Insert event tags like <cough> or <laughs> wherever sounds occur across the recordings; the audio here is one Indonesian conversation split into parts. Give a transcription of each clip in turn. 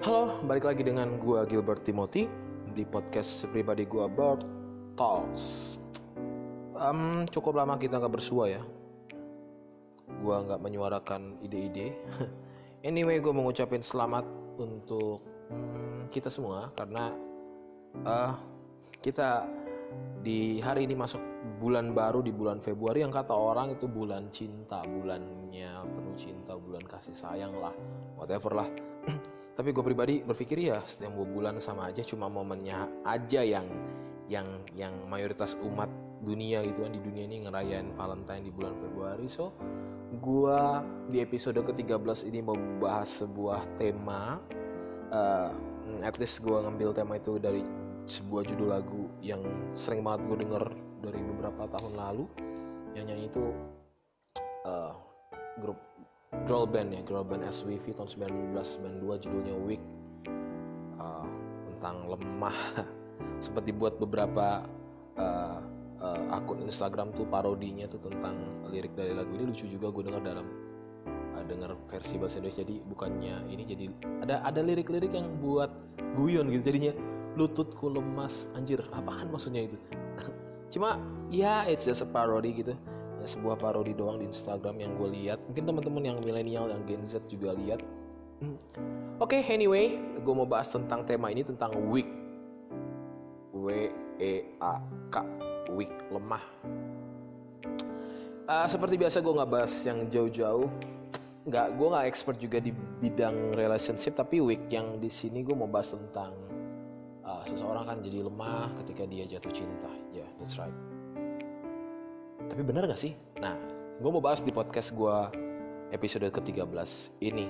Halo, balik lagi dengan gua Gilbert Timothy di podcast pribadi gua Bird Talks. Um, cukup lama kita nggak bersua ya. Gua nggak menyuarakan ide-ide. <laughs> anyway, gue mengucapin selamat untuk hmm, kita semua karena uh, kita di hari ini masuk bulan baru di bulan Februari yang kata orang itu bulan cinta, bulannya penuh cinta, bulan kasih sayang lah, whatever lah. <clears throat> Tapi gue pribadi berpikir ya setiap bulan sama aja, cuma momennya aja yang yang yang mayoritas umat dunia gitu kan di dunia ini ngerayain Valentine di bulan Februari. So, gue di episode ke-13 ini mau bahas sebuah tema. Uh, at least gue ngambil tema itu dari sebuah judul lagu yang sering banget gue denger dari beberapa tahun lalu yang nyanyi itu uh, grup girl band ya girl band SWV tahun 1992 judulnya Weak uh, tentang lemah. <laughs> Sempat dibuat beberapa uh, uh, akun Instagram tuh parodinya tuh tentang lirik dari lagu ini. Lucu juga gue dengar dalam uh, dengar versi bahasa Indonesia. Jadi bukannya ini jadi ada ada lirik-lirik yang buat guyon gitu. Jadinya lututku lemas. Anjir apaan maksudnya itu? <laughs> Cuma ya it's just a parody gitu sebuah parodi doang di Instagram yang gue lihat. Mungkin teman-teman yang milenial yang Gen Z juga lihat. Hmm. oke okay, anyway gue mau bahas tentang tema ini tentang weak W E A K weak lemah. Uh, seperti biasa gue nggak bahas yang jauh-jauh. Nggak gue nggak expert juga di bidang relationship tapi weak yang di sini gue mau bahas tentang uh, seseorang kan jadi lemah ketika dia jatuh cinta. Ya yeah, that's right tapi benar gak sih? Nah gue mau bahas di podcast gue episode ke-13 ini.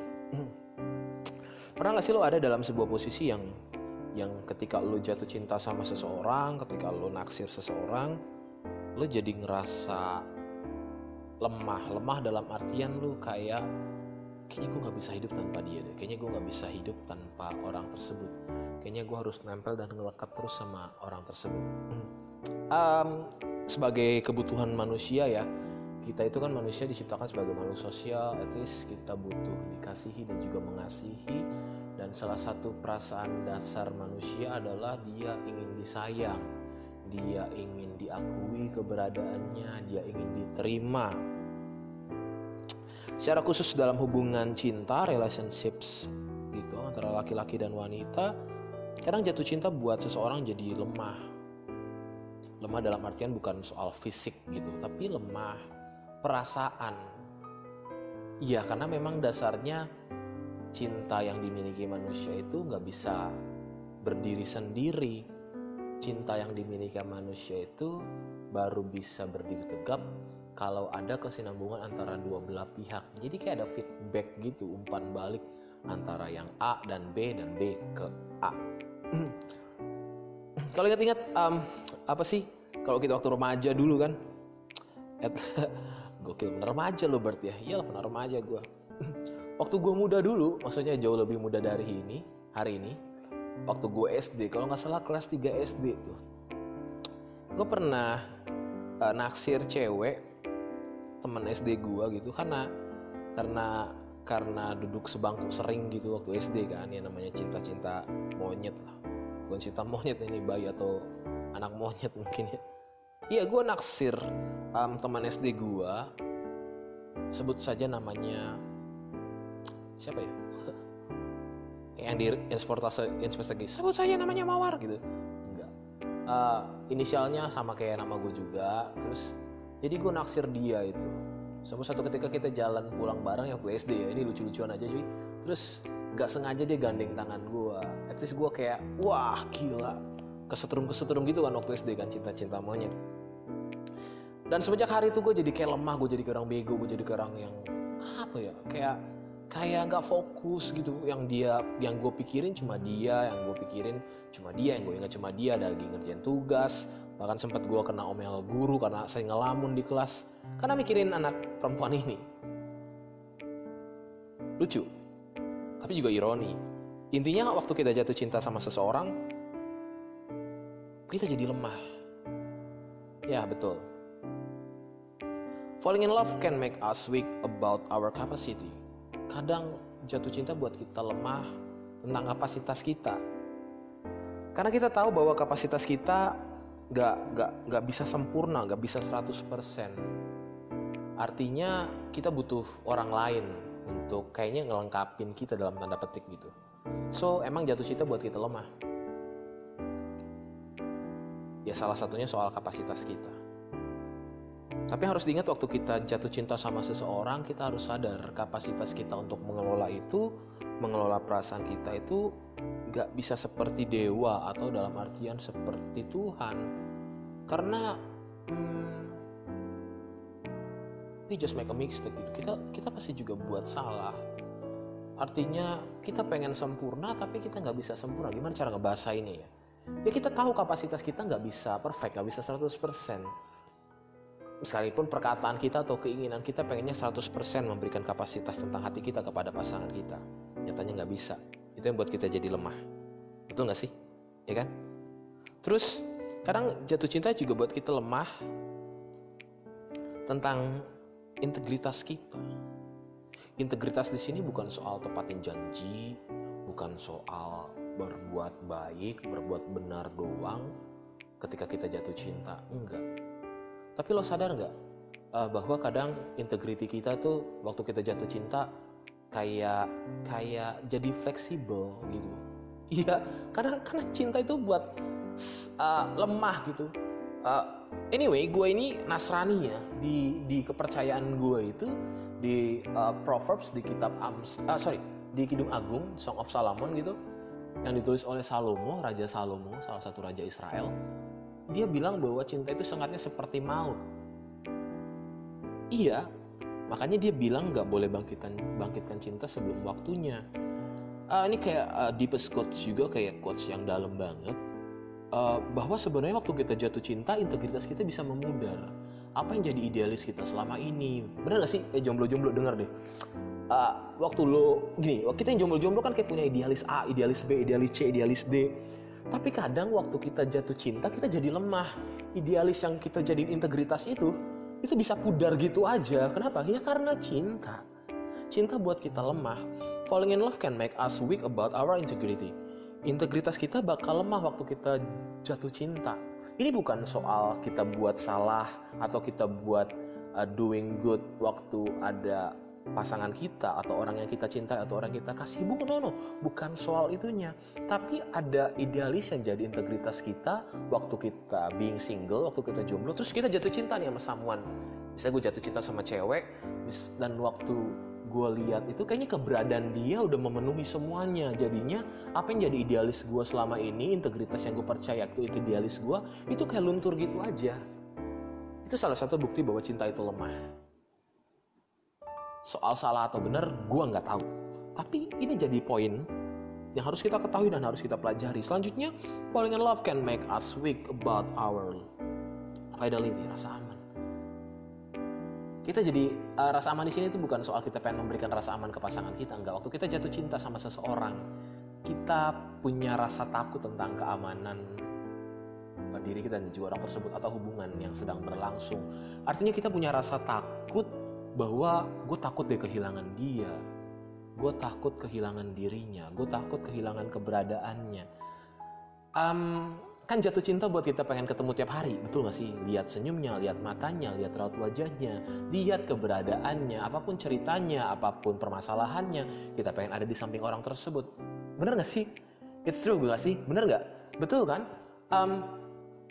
Pernah gak sih lo ada dalam sebuah posisi yang yang ketika lo jatuh cinta sama seseorang ketika lo naksir seseorang lo jadi ngerasa lemah lemah dalam artian lo kayak kayaknya gue nggak bisa hidup tanpa dia deh. Kayaknya gue nggak bisa hidup tanpa orang tersebut kayaknya gue harus nempel dan ngelekat terus sama orang tersebut. Um, sebagai kebutuhan manusia ya kita itu kan manusia diciptakan sebagai makhluk sosial at least kita butuh dikasihi dan juga mengasihi. Dan salah satu perasaan dasar manusia adalah dia ingin disayang dia ingin diakui keberadaannya dia ingin diterima. Secara khusus dalam hubungan cinta relationships gitu antara laki-laki dan wanita kadang jatuh cinta buat seseorang jadi lemah lemah dalam artian bukan soal fisik gitu tapi lemah perasaan iya karena memang dasarnya cinta yang dimiliki manusia itu nggak bisa berdiri sendiri cinta yang dimiliki manusia itu baru bisa berdiri tegap kalau ada kesinambungan antara dua belah pihak. Jadi kayak ada feedback gitu, umpan balik antara yang A dan B dan B ke A. kalau ingat-ingat um, apa sih? Kalau kita waktu remaja dulu kan, at, <laughs> gokil bener remaja lo berarti ya? Iya bener remaja gue. <laughs> waktu gue muda dulu, maksudnya jauh lebih muda dari ini, hari ini. Waktu gue SD, kalau nggak salah kelas 3 SD tuh, gue pernah uh, naksir cewek teman SD gua gitu karena karena karena duduk sebangku sering gitu waktu SD kan ya namanya cinta-cinta monyet lah bukan cinta monyet ini bayi atau anak monyet mungkin ya. Iya gue naksir um, teman SD gua sebut saja namanya siapa ya? <laughs> Kayak yang di investasi investasi sebut saja namanya Mawar gitu. Enggak. Uh, inisialnya sama kayak nama gue juga. Terus jadi gue naksir dia itu. Sampai satu ketika kita jalan pulang bareng ya waktu SD ya. Ini lucu-lucuan aja cuy. Terus gak sengaja dia gandeng tangan gue least gue kayak wah gila. Kesetrum kesetrum gitu kan waktu SD kan cinta-cinta monyet. Dan semenjak hari itu gue jadi kayak lemah gue jadi kayak orang bego gue jadi kayak orang yang apa ya kayak kayak nggak fokus gitu. Yang dia yang gue pikirin cuma dia yang gue pikirin cuma dia yang gue ingat cuma dia dari ngerjain tugas. Bahkan sempat gue kena omel guru karena saya ngelamun di kelas. Karena mikirin anak perempuan ini. Lucu tapi juga ironi intinya waktu kita jatuh cinta sama seseorang kita jadi lemah ya betul falling in love can make us weak about our capacity kadang jatuh cinta buat kita lemah tentang kapasitas kita. Karena kita tahu bahwa kapasitas kita gak, gak, gak bisa sempurna, gak bisa 100%. Artinya kita butuh orang lain untuk kayaknya ngelengkapin kita dalam tanda petik gitu. So emang jatuh cinta buat kita lemah. Ya salah satunya soal kapasitas kita. Tapi harus diingat waktu kita jatuh cinta sama seseorang, kita harus sadar kapasitas kita untuk mengelola itu, mengelola perasaan kita itu gak bisa seperti dewa atau dalam artian seperti Tuhan. Karena hmm, we just make a mistake gitu. Kita kita pasti juga buat salah. Artinya kita pengen sempurna tapi kita nggak bisa sempurna. Gimana cara ngebahasa ini ya? Ya kita tahu kapasitas kita nggak bisa perfect, nggak bisa 100% sekalipun perkataan kita atau keinginan kita pengennya 100% memberikan kapasitas tentang hati kita kepada pasangan kita. Nyatanya nggak bisa. Itu yang buat kita jadi lemah. Betul nggak sih? Ya kan? Terus kadang jatuh cinta juga buat kita lemah tentang integritas kita integritas di sini bukan soal tepatin janji bukan soal berbuat baik berbuat benar doang ketika kita jatuh cinta enggak tapi lo sadar nggak uh, bahwa kadang integriti kita tuh waktu kita jatuh cinta kayak kayak jadi fleksibel gitu. Iya, karena karena cinta itu buat uh, lemah gitu. Uh, anyway, gue ini Nasrani ya di di kepercayaan gue itu di uh, Proverbs di kitab Ams, uh, sorry di Kidung Agung Song of Solomon gitu yang ditulis oleh Salomo, Raja Salomo, salah satu raja Israel dia bilang bahwa cinta itu sangatnya seperti maut. Iya, makanya dia bilang nggak boleh bangkitkan bangkitkan cinta sebelum waktunya. Uh, ini kayak uh, deepest quotes juga kayak quotes yang dalam banget. Uh, bahwa sebenarnya waktu kita jatuh cinta integritas kita bisa memudar. Apa yang jadi idealis kita selama ini? Bener gak sih? Eh jomblo-jomblo denger deh. Uh, waktu lo gini, kita yang jomblo-jomblo kan kayak punya idealis A, idealis B, idealis C, idealis D tapi kadang waktu kita jatuh cinta kita jadi lemah. Idealis yang kita jadiin integritas itu itu bisa pudar gitu aja. Kenapa? Ya karena cinta. Cinta buat kita lemah. Falling in love can make us weak about our integrity. Integritas kita bakal lemah waktu kita jatuh cinta. Ini bukan soal kita buat salah atau kita buat uh, doing good waktu ada pasangan kita atau orang yang kita cintai atau orang kita kasih. Bukan no, no. Bukan soal itunya. Tapi ada idealis yang jadi integritas kita waktu kita being single waktu kita jomblo terus kita jatuh cinta nih sama someone. Misalnya gue jatuh cinta sama cewek dan waktu gue lihat itu kayaknya keberadaan dia udah memenuhi semuanya. Jadinya apa yang jadi idealis gue selama ini integritas yang gue percaya itu idealis gue itu kayak luntur gitu aja. Itu salah satu bukti bahwa cinta itu lemah. Soal salah atau benar gue nggak tahu. Tapi ini jadi poin yang harus kita ketahui dan harus kita pelajari. Selanjutnya falling in love can make us weak about our fidelity rasa aman kita jadi uh, rasa aman di sini itu bukan soal kita pengen memberikan rasa aman ke pasangan kita enggak. Waktu kita jatuh cinta sama seseorang kita punya rasa takut tentang keamanan diri kita dan juga orang tersebut atau hubungan yang sedang berlangsung. Artinya kita punya rasa takut bahwa gue takut deh kehilangan dia gue takut kehilangan dirinya gue takut kehilangan keberadaannya. Um, kan jatuh cinta buat kita pengen ketemu tiap hari betul gak sih? Lihat senyumnya lihat matanya lihat raut wajahnya lihat keberadaannya apa pun ceritanya apa pun permasalahannya kita pengen ada di samping orang tersebut. Bener gak sih? It's true gak sih? Bener gak betul kan? Um,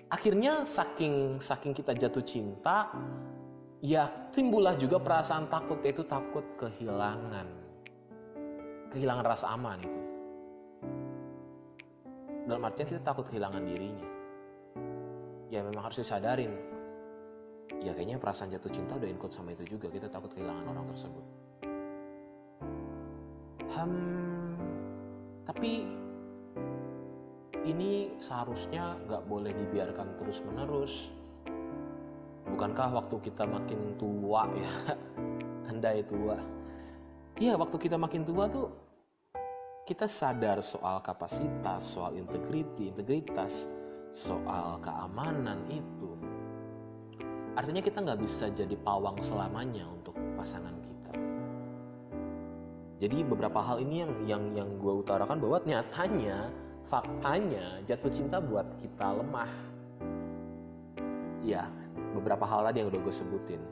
akhirnya saking saking kita jatuh cinta ya timbullah juga perasaan takut yaitu takut kehilangan. Kehilangan rasa aman itu dalam artian kita takut kehilangan dirinya. Ya memang harus disadarin. Ya kayaknya perasaan jatuh cinta udah include sama itu juga. Kita takut kehilangan orang tersebut. Hmm, tapi ini seharusnya nggak boleh dibiarkan terus menerus bukankah waktu kita makin tua ya? <laughs> Andai tua. Iya waktu kita makin tua tuh kita sadar soal kapasitas soal integriti integritas soal keamanan itu artinya kita nggak bisa jadi pawang selamanya untuk pasangan kita Jadi beberapa hal ini yang yang yang gue utarakan bahwa nyatanya, faktanya jatuh cinta buat kita lemah. Ya, beberapa hal tadi yang udah gue sebutin.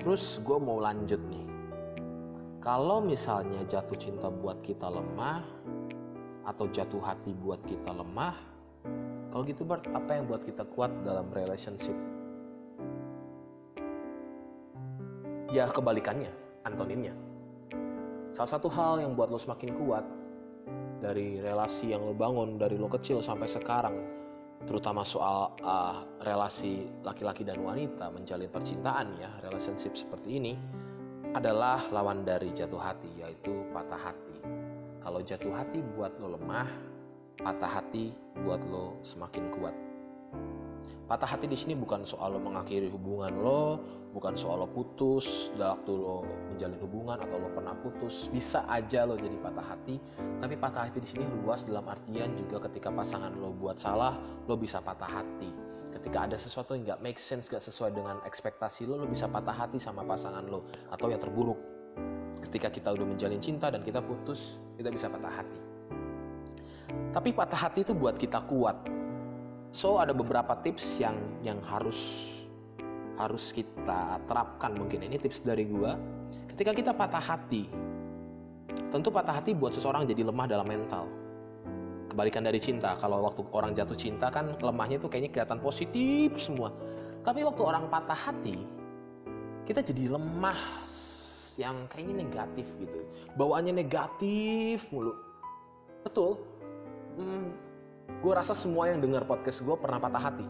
Terus gue mau lanjut nih. Kalau misalnya jatuh cinta buat kita lemah, atau jatuh hati buat kita lemah, kalau gitu Bart, apa yang buat kita kuat dalam relationship? Ya kebalikannya, antoninnya Salah satu hal yang buat lo semakin kuat dari relasi yang lo bangun dari lo kecil sampai sekarang, terutama soal uh, relasi laki-laki dan wanita menjalin percintaan ya, relationship seperti ini adalah lawan dari jatuh hati yaitu patah hati. Kalau jatuh hati buat lo lemah, patah hati buat lo semakin kuat. Patah hati di sini bukan soal lo mengakhiri hubungan lo, bukan soal lo putus waktu lo menjalin hubungan atau lo pernah putus. Bisa aja lo jadi patah hati, tapi patah hati di sini luas dalam artian juga ketika pasangan lo buat salah, lo bisa patah hati. Ketika ada sesuatu yang nggak make sense, nggak sesuai dengan ekspektasi lo, lo bisa patah hati sama pasangan lo. Atau yang terburuk, ketika kita udah menjalin cinta dan kita putus, kita bisa patah hati. Tapi patah hati itu buat kita kuat, So ada beberapa tips yang yang harus harus kita terapkan mungkin ini tips dari gua. Ketika kita patah hati, tentu patah hati buat seseorang jadi lemah dalam mental. Kebalikan dari cinta, kalau waktu orang jatuh cinta kan lemahnya tuh kayaknya kelihatan positif semua. Tapi waktu orang patah hati, kita jadi lemah yang kayaknya negatif gitu. Bawaannya negatif mulu. Betul. Hmm, gue rasa semua yang dengar podcast gue pernah patah hati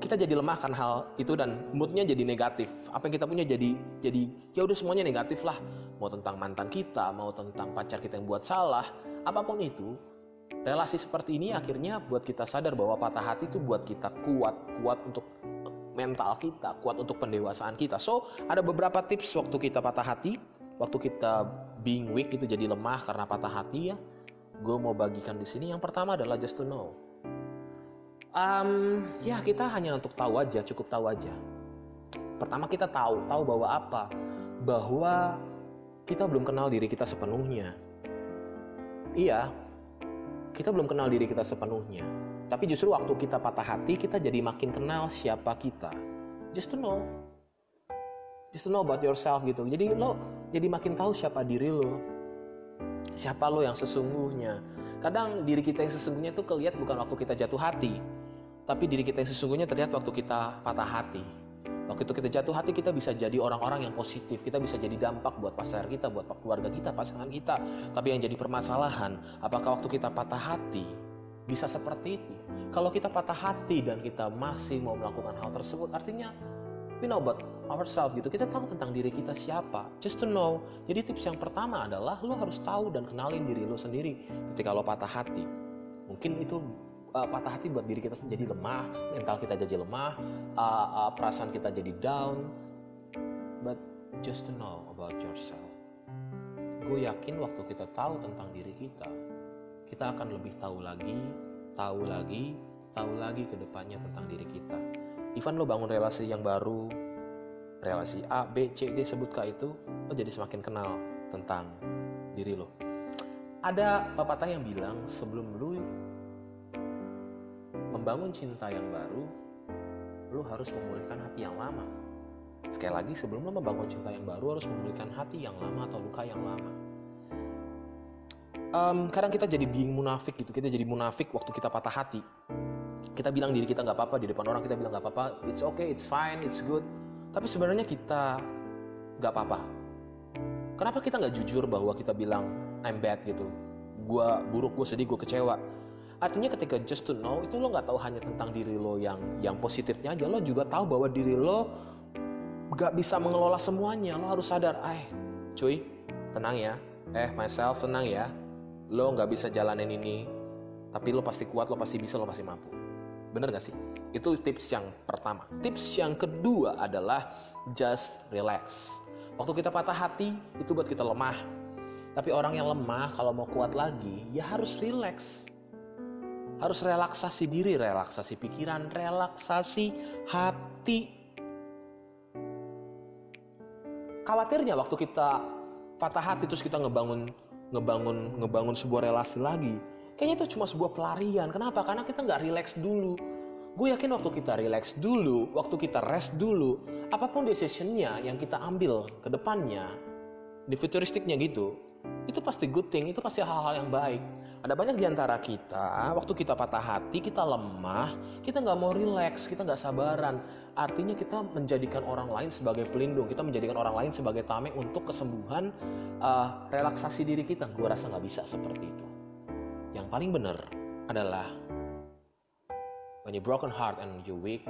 kita jadi lemah kan hal itu dan moodnya jadi negatif apa yang kita punya jadi jadi ya udah semuanya negatif lah mau tentang mantan kita mau tentang pacar kita yang buat salah apa pun itu relasi seperti ini akhirnya buat kita sadar bahwa patah hati itu buat kita kuat kuat untuk mental kita kuat untuk pendewasaan kita. So ada beberapa tips waktu kita patah hati. Waktu kita being weak itu jadi lemah karena patah hati ya gue mau bagikan di sini. Yang pertama adalah just to know. Um, ya kita hanya untuk tahu aja cukup tahu aja. Pertama kita tahu tahu bahwa apa? Bahwa kita belum kenal diri kita sepenuhnya iya. Kita belum kenal diri kita sepenuhnya. Tapi justru waktu kita patah hati kita jadi makin kenal siapa kita. Just to know. Just to know about yourself gitu. Jadi lo jadi makin tahu siapa diri lo. Siapa lo yang sesungguhnya. Kadang diri kita yang sesungguhnya itu kelihat bukan waktu kita jatuh hati, tapi diri kita yang sesungguhnya terlihat waktu kita patah hati. Waktu kita jatuh hati kita bisa jadi orang-orang yang positif, kita bisa jadi dampak buat pasangan kita, buat keluarga kita, pasangan kita. Tapi yang jadi permasalahan, apakah waktu kita patah hati bisa seperti itu? Kalau kita patah hati dan kita masih mau melakukan hal tersebut, artinya we know about ourselves gitu kita tahu tentang diri kita siapa just to know jadi tips yang pertama adalah lo harus tahu dan kenalin diri lo sendiri ketika lo patah hati mungkin itu uh, patah hati buat diri kita jadi lemah mental kita jadi lemah uh, uh, perasaan kita jadi down. But just to know about yourself. Gue yakin waktu kita tahu tentang diri kita kita akan lebih tahu lagi tahu lagi tahu lagi ke depannya tentang diri kita. Ivan lo bangun relasi yang baru. Relasi A, B, C, D sebutkan itu lo jadi semakin kenal tentang diri lo. Ada pepatah yang bilang sebelum lo membangun cinta yang baru lo harus memulihkan hati yang lama. Sekali lagi sebelum lo membangun cinta yang baru harus memulihkan hati yang lama atau luka yang lama. Um, kadang kita jadi bingung munafik gitu kita jadi munafik waktu kita patah hati. Kita bilang diri kita nggak apa-apa di depan orang kita bilang nggak apa-apa it's okay it's fine it's good. Tapi sebenarnya kita nggak apa-apa. Kenapa kita nggak jujur bahwa kita bilang I'm bad gitu? Gue buruk gue sedih gue kecewa artinya ketika just to know itu lo nggak tahu hanya tentang diri lo yang yang positifnya aja lo juga tahu bahwa diri lo nggak bisa mengelola semuanya lo harus sadar eh cuy tenang ya eh myself tenang ya lo nggak bisa jalanin ini tapi lo pasti kuat lo pasti bisa lo pasti mampu Bener gak sih? Itu tips yang pertama. Tips yang kedua adalah just relax. Waktu kita patah hati, itu buat kita lemah. Tapi orang yang lemah kalau mau kuat lagi, ya harus relax. Harus relaksasi diri, relaksasi pikiran, relaksasi hati. Khawatirnya waktu kita patah hati terus kita ngebangun ngebangun ngebangun sebuah relasi lagi kayaknya itu cuma sebuah pelarian. Kenapa? Karena kita nggak relax dulu. Gue yakin waktu kita relax dulu waktu kita rest dulu apa pun decisionnya yang kita ambil ke depannya di futuristiknya gitu itu pasti good thing itu pasti hal-hal yang baik ada banyak di antara kita, waktu kita patah hati, kita lemah, kita nggak mau relax, kita nggak sabaran. Artinya kita menjadikan orang lain sebagai pelindung, kita menjadikan orang lain sebagai tameng untuk kesembuhan, uh, relaksasi diri kita. Gue rasa nggak bisa seperti itu. Yang paling benar adalah when you broken heart and you weak,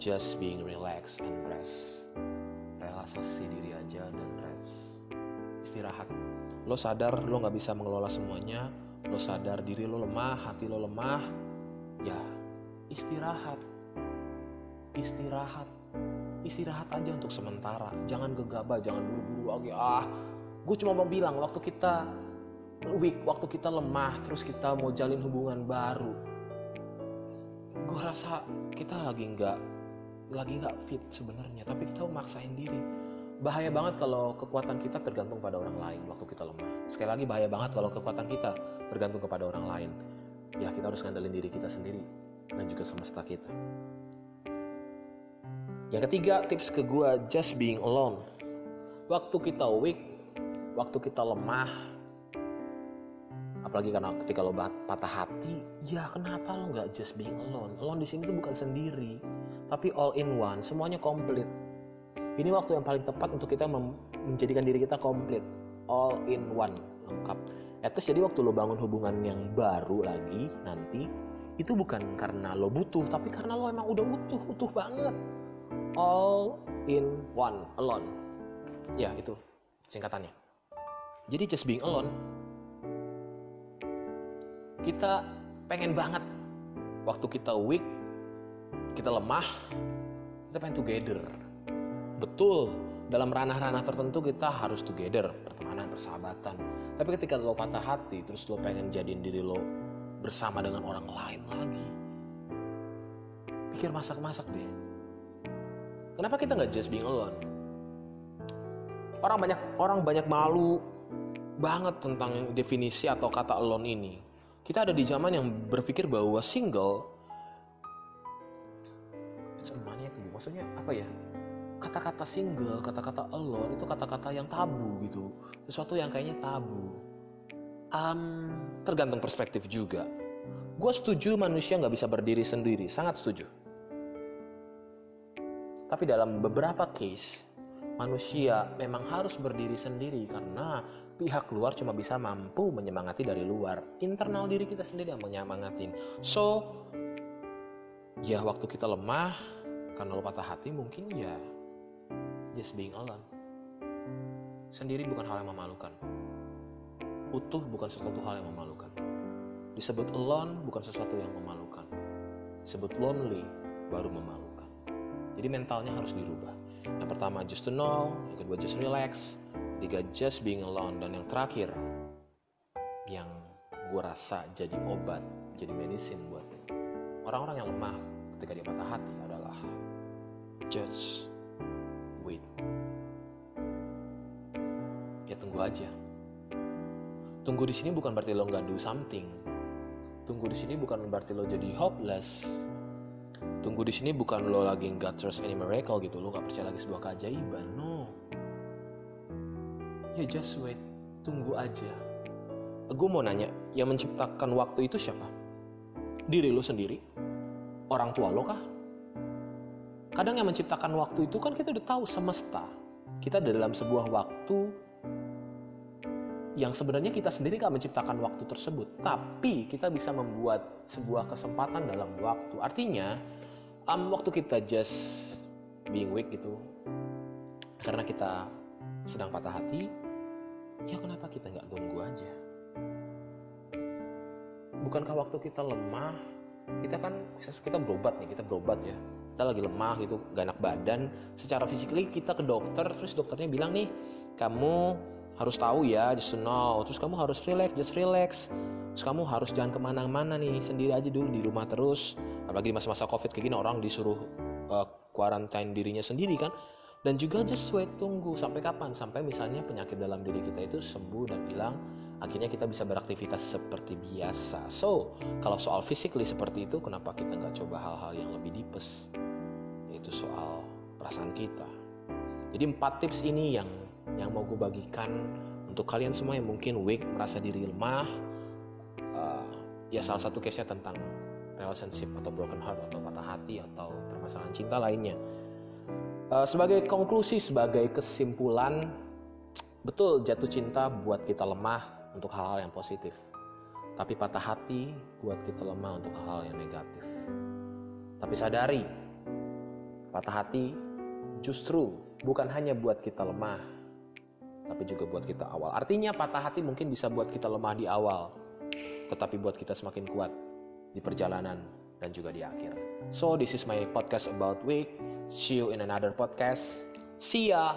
just being relaxed and rest. Relaksasi diri aja dan rest. Istirahat. Lo sadar lo nggak bisa mengelola semuanya, lo sadar diri lo lemah, hati lo lemah, ya istirahat. Istirahat. Istirahat aja untuk sementara. Jangan gegabah, jangan buru-buru lagi. Ah, gue cuma mau bilang waktu kita weak, waktu kita lemah, terus kita mau jalin hubungan baru. Gue rasa kita lagi nggak lagi nggak fit sebenarnya, tapi kita memaksain diri bahaya banget kalau kekuatan kita tergantung pada orang lain waktu kita lemah. Sekali lagi bahaya banget kalau kekuatan kita tergantung kepada orang lain. Ya kita harus ngandelin diri kita sendiri dan juga semesta kita. Yang ketiga tips ke gue just being alone. Waktu kita weak, waktu kita lemah, apalagi karena ketika lo patah hati, ya kenapa lo nggak just being alone? Alone di sini tuh bukan sendiri, tapi all in one, semuanya komplit ini waktu yang paling tepat untuk kita menjadikan diri kita komplit, all in one, lengkap. At jadi waktu lo bangun hubungan yang baru lagi nanti, itu bukan karena lo butuh, tapi karena lo emang udah utuh, utuh banget. All in one, alone. Ya itu singkatannya. Jadi just being alone, kita pengen banget waktu kita weak, kita lemah, kita pengen together Betul, dalam ranah-ranah tertentu kita harus together, pertemanan, persahabatan. Tapi ketika lo patah hati, terus lo pengen jadiin diri lo bersama dengan orang lain lagi. Pikir masak-masak deh. Kenapa kita nggak just being alone? Orang banyak orang banyak malu banget tentang definisi atau kata alone ini. Kita ada di zaman yang berpikir bahwa single it's Maksudnya apa ya? Kata-kata single, kata-kata alone itu kata-kata yang tabu gitu. Sesuatu yang kayaknya tabu. Um, tergantung perspektif juga. Gue setuju manusia nggak bisa berdiri sendiri, sangat setuju. Tapi dalam beberapa case, manusia memang harus berdiri sendiri karena pihak luar cuma bisa mampu menyemangati dari luar. Internal diri kita sendiri yang menyemangatin. So, ya waktu kita lemah, karena lo patah hati mungkin ya just being alone. Sendiri bukan hal yang memalukan. Utuh bukan sesuatu hal yang memalukan. Disebut alone bukan sesuatu yang memalukan. Disebut lonely baru memalukan. Jadi mentalnya harus dirubah. Yang pertama just to know, yang kedua just relax, tiga just being alone, dan yang terakhir yang gue rasa jadi obat, jadi medicine buat orang-orang yang lemah ketika dia patah hati adalah just tunggu aja. Tunggu di sini bukan berarti lo nggak do something. Tunggu di sini bukan berarti lo jadi hopeless. Tunggu di sini bukan lo lagi nggak trust any miracle gitu, lo nggak percaya lagi sebuah keajaiban. No. Ya just wait, tunggu aja. Gue mau nanya, yang menciptakan waktu itu siapa? Diri lo sendiri? Orang tua lo kah? Kadang yang menciptakan waktu itu kan kita udah tahu semesta. Kita dalam sebuah waktu yang sebenarnya kita sendiri gak menciptakan waktu tersebut, tapi kita bisa membuat sebuah kesempatan dalam waktu. Artinya, um, waktu kita just being weak gitu, karena kita sedang patah hati, ya kenapa kita nggak tunggu aja? Bukankah waktu kita lemah, kita kan kita berobat nih, kita berobat ya, kita lagi lemah gitu gak enak badan secara fisikly kita ke dokter terus dokternya bilang nih kamu harus tahu ya just know. Terus kamu harus relax just relax. Terus kamu harus jangan ke mana-mana nih sendiri aja dulu di rumah terus. Apalagi di masa-masa covid kayak gini orang disuruh uh, quarantine dirinya sendiri kan. Dan juga just wait tunggu sampai kapan? Sampai misalnya penyakit dalam diri kita itu sembuh dan hilang akhirnya kita bisa beraktivitas seperti biasa. So kalau soal physically seperti itu kenapa kita nggak coba hal-hal yang lebih dipes yaitu soal perasaan kita. Jadi empat tips ini yang yang mau gue bagikan untuk kalian semua yang mungkin weak merasa diri lemah uh, ya salah satu case nya tentang relationship atau broken heart atau patah hati atau permasalahan cinta lainnya Uh, sebagai konklusi, sebagai kesimpulan, betul jatuh cinta buat kita lemah untuk hal-hal yang positif. Tapi patah hati buat kita lemah untuk hal-hal yang negatif. Tapi sadari, patah hati justru bukan hanya buat kita lemah, tapi juga buat kita awal. Artinya patah hati mungkin bisa buat kita lemah di awal, tetapi buat kita semakin kuat di perjalanan dan juga di akhir. So this is my podcast about week. See you in another podcast. See ya.